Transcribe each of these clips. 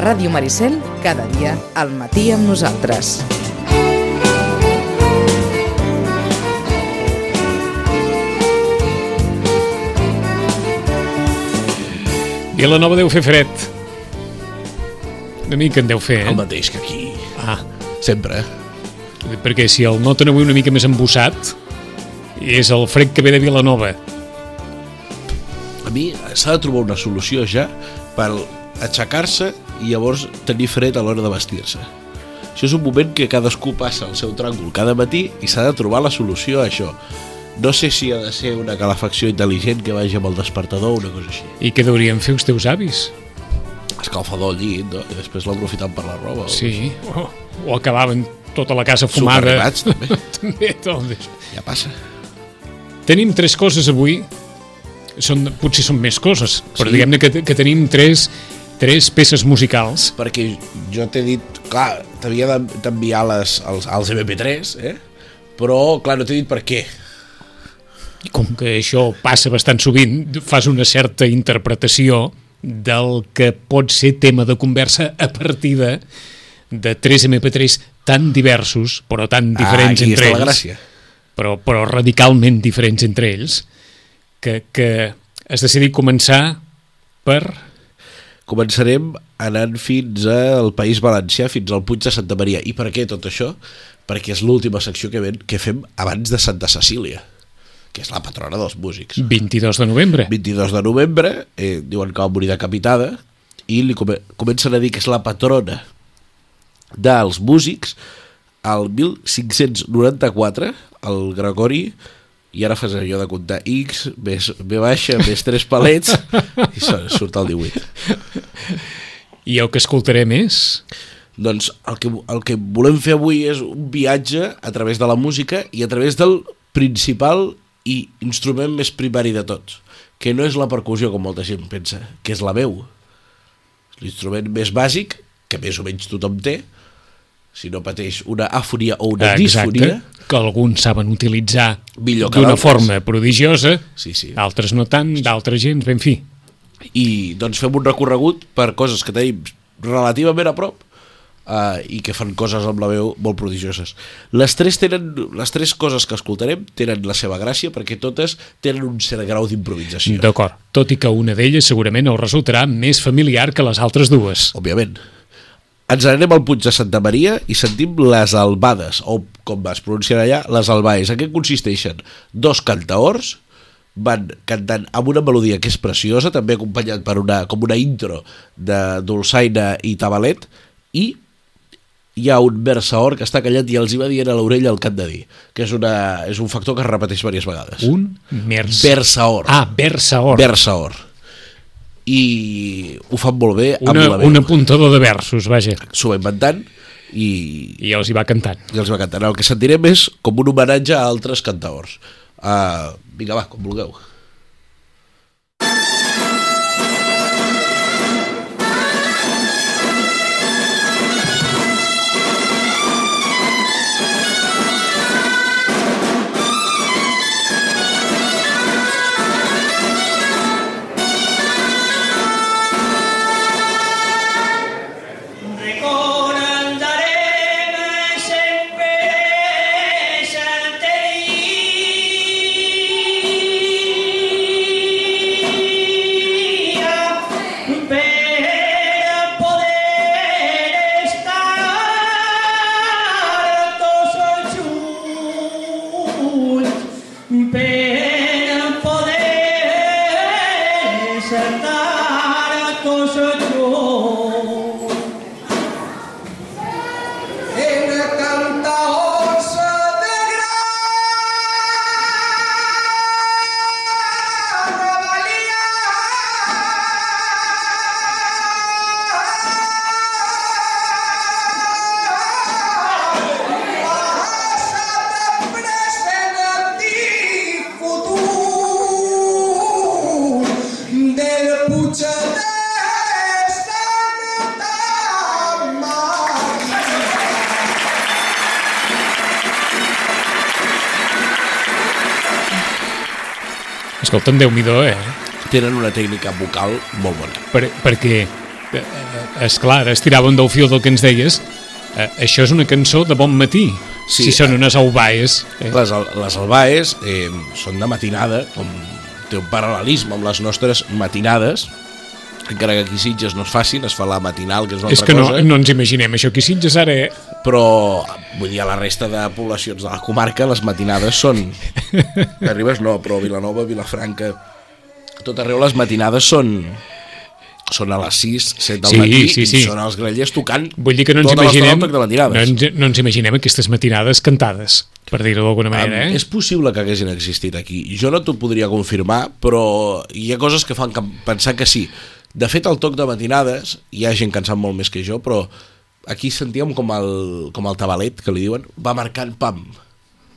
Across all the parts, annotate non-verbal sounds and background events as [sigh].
Ràdio Maricel, cada dia al matí amb nosaltres. Vilanova deu fer fred. Una mica en deu fer, El eh? mateix que aquí. Ah, Sempre, perquè si el noten avui una mica més embussat, és el fred que ve de Vilanova. A mi s'ha de trobar una solució ja per aixecar-se i llavors tenir fred a l'hora de vestir-se. Això és un moment que cadascú passa el seu tràngol cada matí i s'ha de trobar la solució a això. No sé si ha de ser una calefacció intel·ligent que vagi amb el despertador o una cosa així. I què deurien fer els teus avis? Escalfador al llit, no? I després l'aprofitant per la roba. Sí, o, o acabaven tota la casa fumada. Superribats, [laughs] també. també, tot. Ja passa. Tenim tres coses avui. Són, potser són més coses, però Sí. diguem-ne que, que tenim tres, tres peces musicals. Perquè jo t'he dit, clar, t'havia de- d'enviar les, els, els MP3, eh? Però, clar, no t'he dit per què. I com que això passa bastant sovint, fas una certa interpretació del que pot ser tema de conversa a partir de, de tres MP3 tan diversos, però tan diferents ah, entre ells, gràcia. però, però radicalment diferents entre ells, que, que has decidit començar per... Començarem anant fins al País Valencià, fins al Puig de Santa Maria. I per què tot això? Perquè és l'última secció que, ven, que fem abans de Santa Cecília, que és la patrona dels músics. 22 de novembre. 22 de novembre, eh, diuen que va morir decapitada, i li come comencen a dir que és la patrona dels músics al 1594, el Gregori, i ara fas allò de comptar X, més B baixa, més 3 palets, i surt el 18. I el que escoltarem és... Doncs el que, el que volem fer avui és un viatge a través de la música i a través del principal i instrument més primari de tots, que no és la percussió, com molta gent pensa, que és la veu. L'instrument més bàsic, que més o menys tothom té, si no pateix una afonia o una disfonia, que alguns saben utilitzar d'una forma prodigiosa, Sí, sí. altres no tant, d'altres gens, ben fi. i doncs fem un recorregut per coses que tenim relativament a prop uh, i que fan coses amb la veu molt prodigioses. Les tres, tenen, les tres coses que escoltarem tenen la seva gràcia perquè totes tenen un cert grau d'improvisació. D'acord, tot i que una d'elles segurament us resultarà més familiar que les altres dues. Òbviament. Ens anem al Puig de Santa Maria i sentim les albades, o com es pronunciarà allà, les albaes. En què consisteixen? Dos cantaors van cantant amb una melodia que és preciosa, també acompanyat per una, com una intro de dolçaina i tabalet, i hi ha un versaor que està callat i els hi va dient a l'orella el que han de dir, que és, una, és un factor que es repeteix diverses vegades. Un. Versaor. Ah, versaor. Versaor. I ho fan molt bé amb una, la veu. un apuntador de versos, vaja. S'ho va inventant i, I els hi va cantant. i els va cantar. El que sentirem és com un homenatge a altres cantaors. Uh, vinga, va, com vulgueu. Per Escolta'm, déu nhi eh? Tenen una tècnica vocal molt bona. Per, perquè eh, és clar, estiràvem del fil del que ens deies, eh, això és una cançó de bon matí, Sí, si són eh, unes aubaes. Eh? Les, les albaes eh, són de matinada, com té un paral·lelisme amb les nostres matinades, encara que aquí Sitges no es facin, es fa la matinal, que és una És altra que no, cosa, no ens imaginem això aquí Sitges ara, però vull dir, a la resta de poblacions de la comarca les matinades són... [laughs] A Ribes no, però Vilanova, Vilafranca, a tot arreu les matinades són són a les 6, 7 del Sí, matí sí, sí. i són els grellers tocant Vull dir que no ens tota imaginem, de no ens, no ens imaginem aquestes matinades cantades, per dir-ho d'alguna manera, Um, eh? és possible que haguessin existit aquí. Jo no t'ho podria confirmar, però hi ha coses que fan que pensar que sí. De fet, el toc de matinades, hi ha gent que en sap molt més que jo, però aquí sentíem com el, com el tabalet, que li diuen, va marcant pam,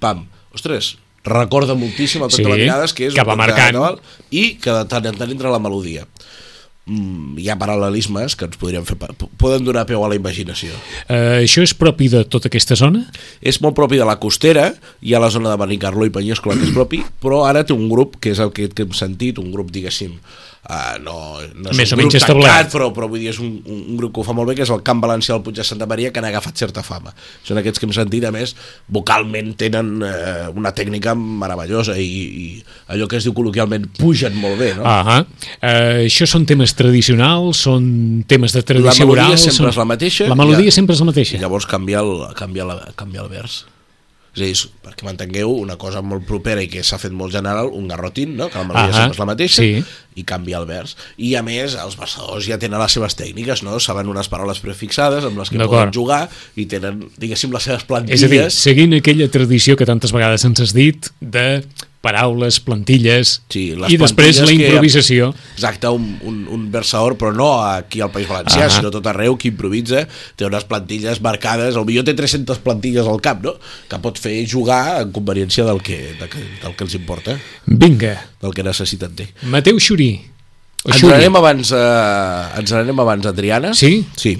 pam. Ostres, recorda moltíssim el toc Sí, de matinades, que és que va marcant. Nadal, i que de tant en tant entra la melodia. Mm, hi ha paral·lelismes que ens podríem fer... Poden donar peu a la imaginació. Eh, això és propi de tota aquesta zona? és molt propi de la costera, hi ha la zona de Benicarló i Penyescola que és propi, però ara té un grup, que és el que, que hem sentit, un grup, diguéssim, uh, no, no és Més un grup establert. tancat, però, però vull dir, és un, un, grup que ho fa molt bé, que és el Camp Valencià del Puig de Santa Maria, que han agafat certa fama. Són aquests que hem sentit, a més, vocalment tenen uh, una tècnica meravellosa i, i allò que es diu col·loquialment pugen molt bé, no? Ah eh, això són temes tradicionals, són temes de tradició melodia oral... sempre són... és la mateixa, La melodia ja. sempre és la mateixa. I llavors canviar el, canviar la, canviar el vers. És a dir, perquè m'entengueu, una cosa molt propera i que s'ha fet molt general, un garrotín, no? que la melodia Ahà, sempre és la mateixa, sí. i canvia el vers. I a més, els versadors ja tenen les seves tècniques, no? saben unes paraules prefixades amb les que poden jugar i tenen, diguéssim, les seves És a dir, plantilles. seguint aquella tradició que tantes vegades ens has dit de paraules, plantilles Sí, les i després la plantilles que- improvisació. Exacte, un, un, un versador, però no aquí al País Valencià, Ah. sinó tot arreu, que improvisa, té unes plantilles marcades, el millor té 300 plantilles al cap, no? que pot fer jugar en conveniència del que, del que, del que els importa, Vinga, del que necessiten té. Mateu Xurí. Ens n'anem abans, a, ens n'anem abans a Triana? Sí? Sí.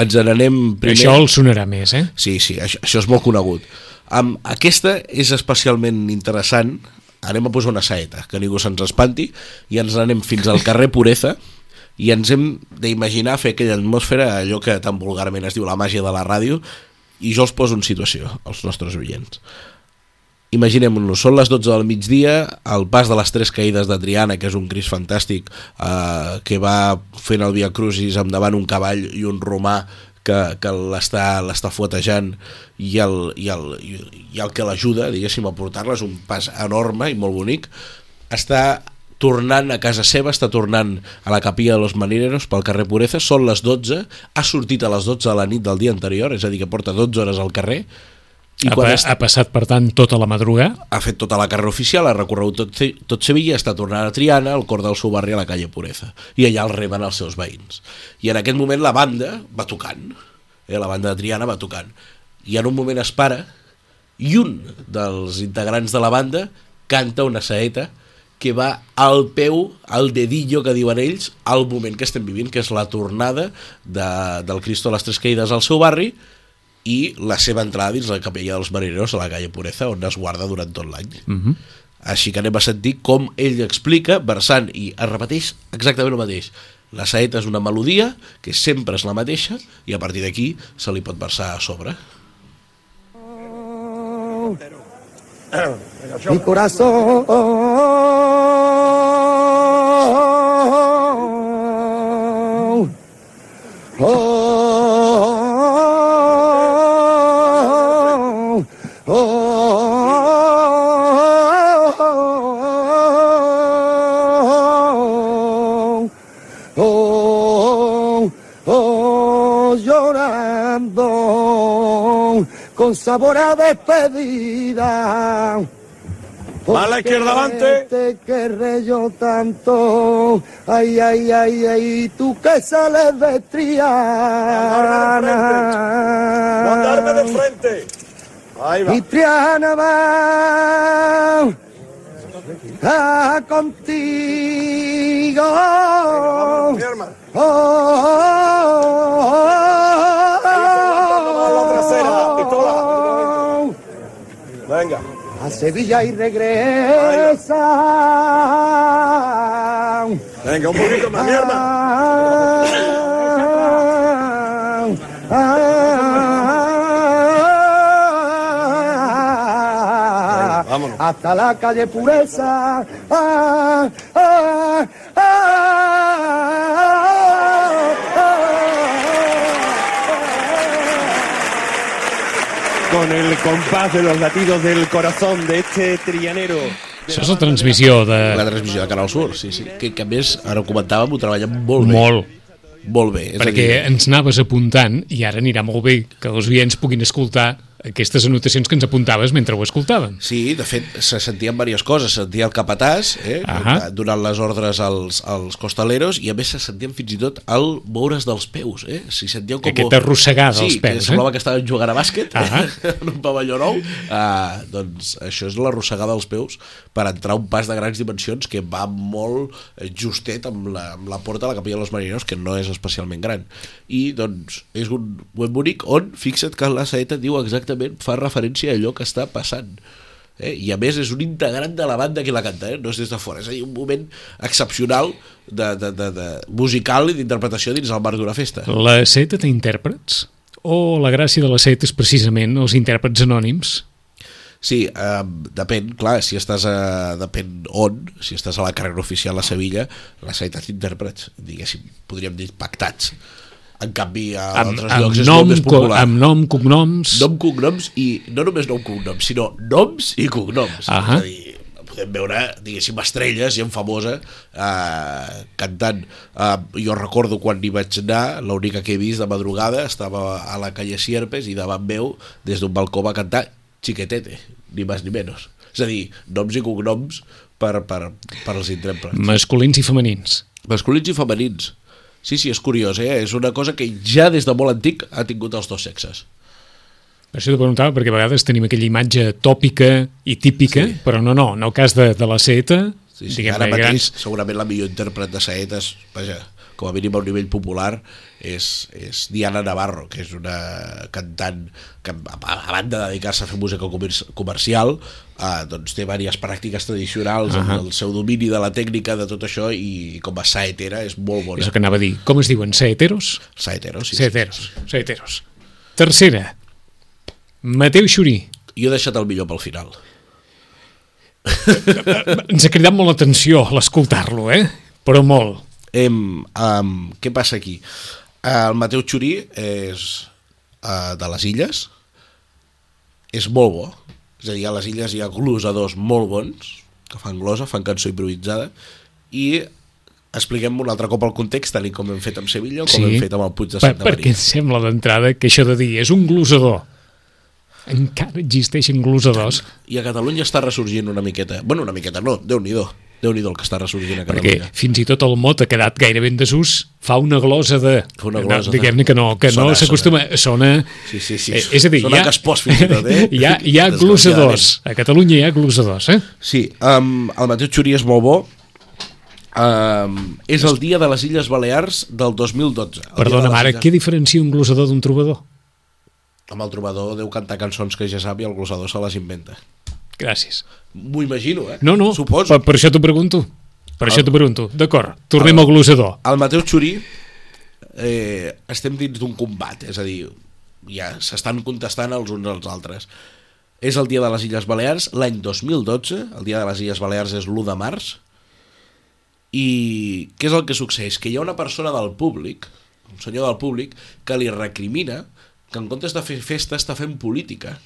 Ens n'anem primer... Això el sonarà més, eh? Sí, sí, això, això és molt conegut. Um, aquesta és especialment interessant. Anem a posar una saeta, que ningú se'ns espanti, i ens anem fins al carrer Pureza, i ens hem d'imaginar fer aquella atmosfera, allò que tan vulgarment es diu la màgia de la ràdio, i jo els poso en situació, als nostres oients. Imaginem-nos, són les 12 del migdia, al pas de les tres caïdes de Triana, que és un cris fantàstic, eh, que va fent el Via Crucis amb davant un cavall i un romà que, que l'està fuetejant i el, i el, i, el que l'ajuda, diguéssim, a portar-la, és un pas enorme i molt bonic, està tornant a casa seva, està tornant a la capilla de los marineros pel carrer Pureza, són les 12, ha sortit a les 12 de la nit del dia anterior, és a dir, que porta 12 hores al carrer, i Ha, quan està ha passat, per tant, tota la madrugada. ha fet tota la carrera oficial, ha recorregut tot, tot Sevilla, està tornant a Triana, al cor del seu barri, a la calle Pureza. I allà el reben els seus veïns. I en aquest moment la banda va tocant. Eh? La banda de Triana va tocant. I en un moment es para i un dels integrants de la banda canta una saeta que va al peu, al dedillo que diuen ells, al moment que estem vivint, que és la tornada de, del Cristo a les Tres Caïdes al seu barri i la seva entrada dins la capella dels marineros a la calle Pureza, on es guarda durant tot l'any. Uh -huh. Així que anem a sentir com ell explica, versant, i es repeteix exactament el mateix. La saeta és una melodia, que sempre és la mateixa, i a partir d'aquí se li pot versar a sobre. mi corazón. Oh, con sabor a despedida. Va a la izquierda adelante. Te querré yo tanto. Ay, ay, ay, ay, tú que sales de Triana. Mandarme de frente. Ahí va. Y Triana va contigo. Mi hermano. Oh, oh, oh, Venga. A Sevilla y regresa. Venga, un poquito más, mierda. Vámonos. hasta la calle Pureza. Ah, ah, Con el compás de los latidos del corazón de este trianero. Això és la transmissió de... La transmissió de Canal Sur, sí, sí. Que, que a més, ara ho comentàvem, ho treballen molt bé. Molt. Molt bé. És a perquè dir, ens anaves apuntant i ara anirà molt bé que els oients puguin escoltar aquestes anotacions que ens apuntaves mentre ho escoltàvem. Sí, de fet, se sentien diverses coses. Se sentia el capatàs, eh, Ahà. donant les ordres als, als costaleros, i a més se sentien fins i tot el moure's dels peus. Eh? Si sentíeu com... Aquesta arrossegada sí, dels peus, que semblava que estaven jugant a bàsquet Ahà. eh? en un pavelló nou. Uh, doncs això és l'arrossegada dels peus per entrar un pas de grans dimensions que va molt eh, justet amb la, amb la porta de la capella dels marineros, que no és especialment gran. I doncs és un moment bonic on, fixa't que la saeta diu exactament, fa referència a allò que està passant. Eh? I a més és un integrant de la banda que la canta, eh? no és des de fora, és a dir, un moment excepcional de, de, de, de musical i d'interpretació dins el marc d'una festa. La set té intèrprets? O la gràcia de la set és precisament els intèrprets anònims? Sí, eh, depèn, clar, si estàs a, depèn on, si estàs a la carrera oficial a Sevilla, la sanitat intèrprets, diguéssim, podríem dir pactats. En canvi, a Amb, altres amb, llocs és nom, molt més popular. amb nom, cognoms... Nom, cognoms i no només nom, cognoms, sinó noms i cognoms. Ahà. És a dir, podem veure, diguéssim, estrelles, gent famosa, eh, cantant. Eh, jo recordo quan hi vaig anar, l'única que he vist de madrugada, estava a la calle Sierpes i davant meu, des d'un balcó va cantar Chiquetete, ni més ni menys. És a dir, noms i cognoms per, per, per als intèrprets. Masculins i femenins. Masculins i femenins. Sí, sí, és curiós, eh? És una cosa que ja des de molt antic ha tingut els dos sexes. Per això t'ho preguntava, perquè a vegades tenim aquella imatge tòpica i típica, Sí. però no, no, en el cas de, de la seta, Sí, sí, ara mateix grans... segurament la millor intèrpret de saetes, vaja, com a mínim a un nivell popular, és, és Diana Navarro, que és una cantant que a, a banda de dedicar-se a fer música comer- comercial, eh, doncs té diverses pràctiques tradicionals uh Ahà. amb el seu domini de la tècnica de tot això i com a saetera és molt bona. És el que anava a dir. Com es diuen? Saeteros? Saetero, sí. Saeteros. Saeteros. Tercera. Mateu Xurí. Jo he deixat el millor pel final. [laughs] Ens ha cridat molt l'atenció l'escoltar-lo, eh? Però molt. Em, um, què passa aquí? El Mateu Xurí és uh, de les illes, és molt bo, és a dir, a les illes hi ha glosadors molt bons, que fan glosa, fan cançó improvisada, i expliquem un altre cop el context, tal com hem fet amb Sevilla o com hem fet amb el Puig de Per, Santa perquè Maria. em sembla d'entrada que això de dir és un glosador. Encara existeixen glosadors. I a Catalunya està ressorgint una miqueta, bueno, una miqueta no, Déu-n'hi-do, déu nhi el que està ressorgint a Perquè Catalunya. fins i tot el mot ha quedat gairebé en desús, fa una glosa de... Fa una glosa de- Diguem-ne que no, que no Sona, s'acostuma... Sona... Sí, sí, sí. Eh, és a dir, Sona hi ha, que es pos fins i tot, eh? [laughs] hi ha, hi ha glosadors. A Catalunya hi ha glosadors, eh? Sí, um, el Mateu Xurí és molt bo. Um, és el dia de les Illes Balears del 2012. El dia de Perdona, les mare, Illes- què diferencia un glosador d'un trobador? Amb el trobador deu cantar cançons que ja sap i el glossador se les inventa. Gràcies. M'ho imagino, eh? No, no, Suposo. per, per això t'ho pregunto. Per això t'ho pregunto. D'acord, tornem El- al glosador. El Mateu Xurí eh, estem dins d'un combat, és a dir, ja s'estan contestant els uns als altres. És el dia de les Illes Balears, l'any 2012, el dia de les Illes Balears és l'1 de març, i què és el que succeeix? Que hi ha una persona del públic, un senyor del públic, que li recrimina que en comptes de fer festa està fent política.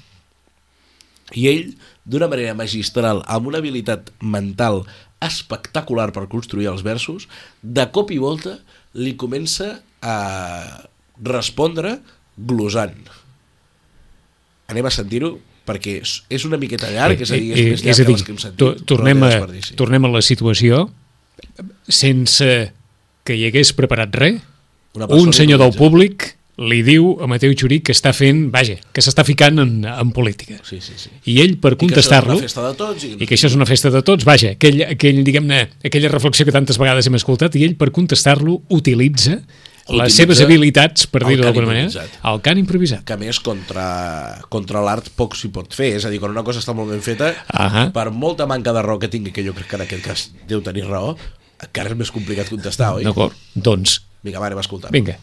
I ell, d'una manera magistral, amb una habilitat mental espectacular per construir els versos, de cop i volta li comença a respondre glosant. Anem a sentir-ho perquè és- una miqueta llarg, és a dir, és, Eh, més eh, llarg és a que dir, les que hem sentit. tornem, a, tornem a la situació sense que hi hagués preparat res un senyor del públic li diu a Mateu Xurí que està fent, vaja, que s'està ficant en, en política. Sí, sí, sí. I ell, per I que això és contestar-lo, una festa de tots. I, i que això és una festa de tots, vaja, aquell, aquell, diguem-ne, aquella reflexió que tantes vegades hem escoltat, i ell, per contestar-lo, utilitza, les seves habilitats, per dir-ho d'alguna manera, el cant improvisat. que més contra, contra l'art poc s'hi pot fer, és a dir, quan una cosa està molt ben feta, Ahà. per molta manca de raó que tingui, que jo crec que en aquest cas deu tenir raó, encara és més complicat contestar, oi? D'acord? Doncs, Vinga, va, anem a escoltar. vinga.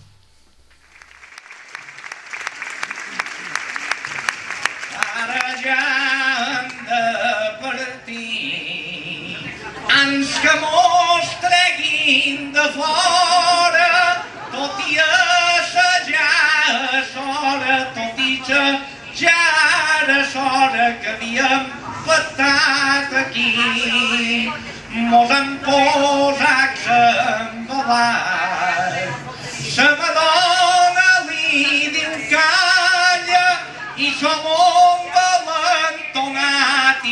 Treguin de fora, tot i assajar és hora, tot i assajar és hora que havíem patat aquí. Mos han posat embalat. Sa madona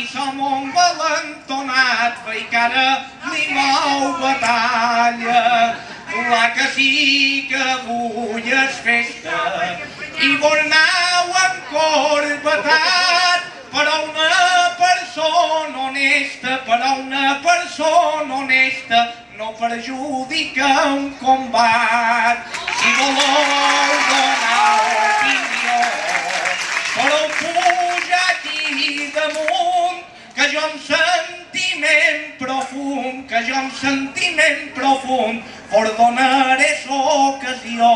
valentonat, i som un valentonat, veig que ara li mou batalla. La que sí que avui és festa i vol anar en corbatat per a una persona honesta, per a una persona honesta, no perjudica un combat. Si voleu donar opinió, però puja aquí damunt, jo amb sentiment profund, que jo amb sentiment profund, us donaré l'ocasió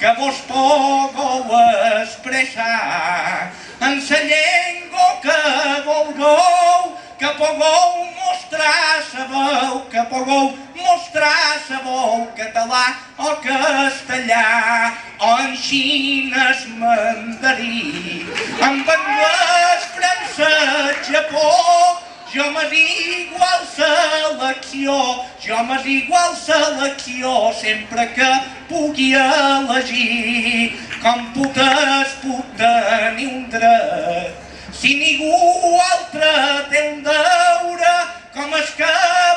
que vos pugueu expressar. En la llengua que vulgueu, que pugueu mostrar sa veu, que pugueu mostrar sa veu català o castellà, o en xines mandarí, en anglès, francès, Japó, jo m'és igual selecció, jo m'és igual selecció, sempre que pugui elegir, com putes puc tenir un dret. Si ningú altre té un deure, com és que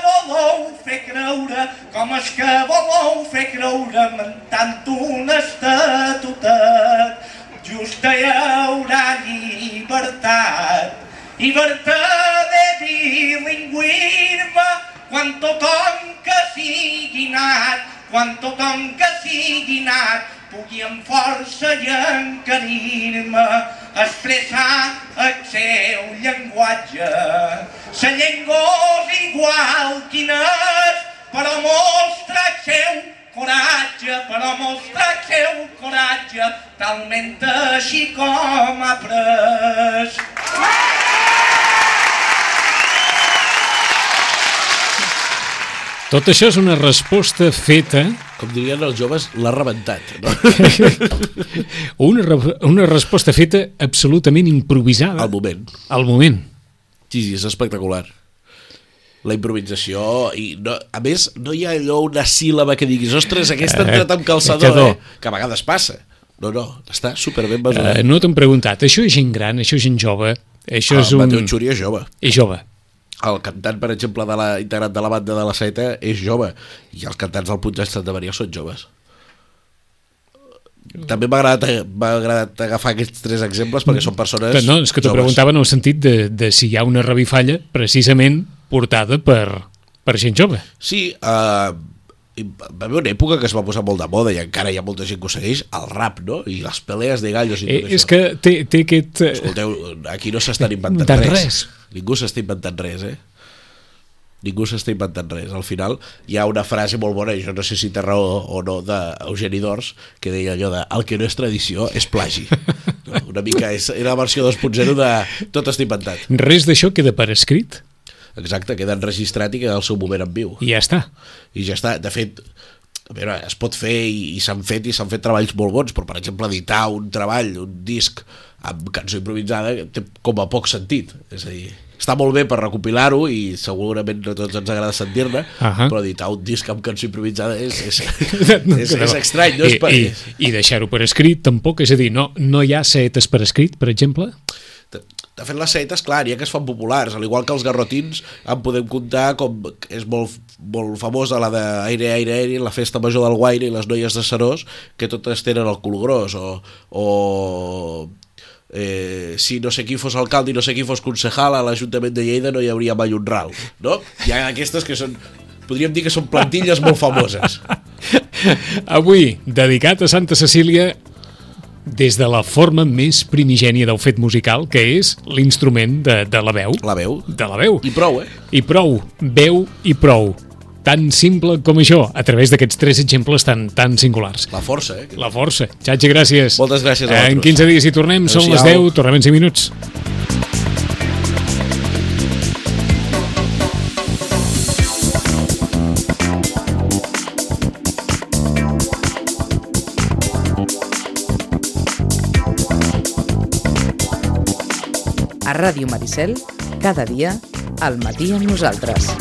voleu fer creure, com és que voleu fer creure, mentant un estatutet, justa hi haurà llibertat. Llibertat de bilingüisme quan tothom que sigui nat, quan tothom que sigui nat pugui amb força i encarir-me expressar el seu llenguatge. La llengua és igual quina és, però mostra el seu coratge, però mostra el seu coratge, talment així com ha pres. Tot això és una resposta feta, Com dirien els joves, l'ha rebentat. No? [laughs] una, re- una resposta feta absolutament improvisada Al moment. al moment. Sí, sí, és espectacular. La improvisació, i no, a més, no hi ha allò una síl·laba que diguis, ostres, aquesta ha entrat amb calçador, Calçador. eh? que a vegades passa. No, no, està superben mesurat. Uh, no t'han preguntat, això és gent gran, això és gent jove, això és el un... Mateu Xuri és jove. És jove. El cantant, per exemple, de la, integrat de la banda de la Seta és jove i els cantants del Puig de Santa Maria són joves. També m'ha agradat, agradat agafar aquests tres exemples perquè són persones No, és que t'ho preguntava en el sentit de, de si hi ha una revifalla precisament portada per, per gent jove. Sí, uh, va haver una època que es va posar molt de moda i encara hi ha molta gent que ho segueix, el rap, no? I les pelees de gallos i Eh, tot és això. que té, té aquest... eh, Escolteu, aquí no s'estan inventant De res. res. Ningú s'està inventant res, eh? Ningú s'està inventant res. Al final hi ha una frase molt bona, i jo no sé si té raó o no, d'Eugeni d'Ors, que deia allò de el que no és tradició és plagi. [laughs] No? Una mica és, era la versió 2.0 de tot està inventat. Res d'això queda per escrit Exacte, queda enregistrat i queda al seu moment en viu. i ja està. I ja està. De fet, a veure, es pot fer i, i s'han fet i s'han fet treballs molt bons, però per exemple editar un treball, un disc amb cançó improvisada té com a poc sentit. És a dir, està molt bé per recopilar-ho i segurament no a tots ens agrada sentir-ne, Ahà. però editar un disc amb cançó improvisada és, és, [laughs] és, és estrany, no és per... I, i, i deixar-ho per escrit tampoc, és a dir, no, no hi ha setes per escrit, per exemple? De, de fet, les setes, clar, ha que es fan populars, al igual que els garrotins en podem comptar com és molt, molt famosa la d'Aire, Aire, Aire, la festa major del Guaire i les noies de Serós, que totes tenen el cul gros, o, o eh, si no sé qui fos alcalde i no sé qui fos concejal a l'Ajuntament de Lleida no hi hauria mai un ral, no? Hi ha aquestes que són, podríem dir que són plantilles molt famoses. [laughs] Avui, dedicat a Santa Cecília des de la forma més primigènia del fet musical, que és l'instrument de, de la veu. La veu. De la veu. I prou, eh? I prou. Veu i prou tan simple com això, a través d'aquests tres exemples tan, tan singulars. La força, eh? La força. Xatxa, gràcies. Moltes gràcies a eh, vosaltres. En 15 dies hi tornem, són les 10, tornem en 5 minuts. A Ràdio Maricel, cada dia, al matí amb nosaltres.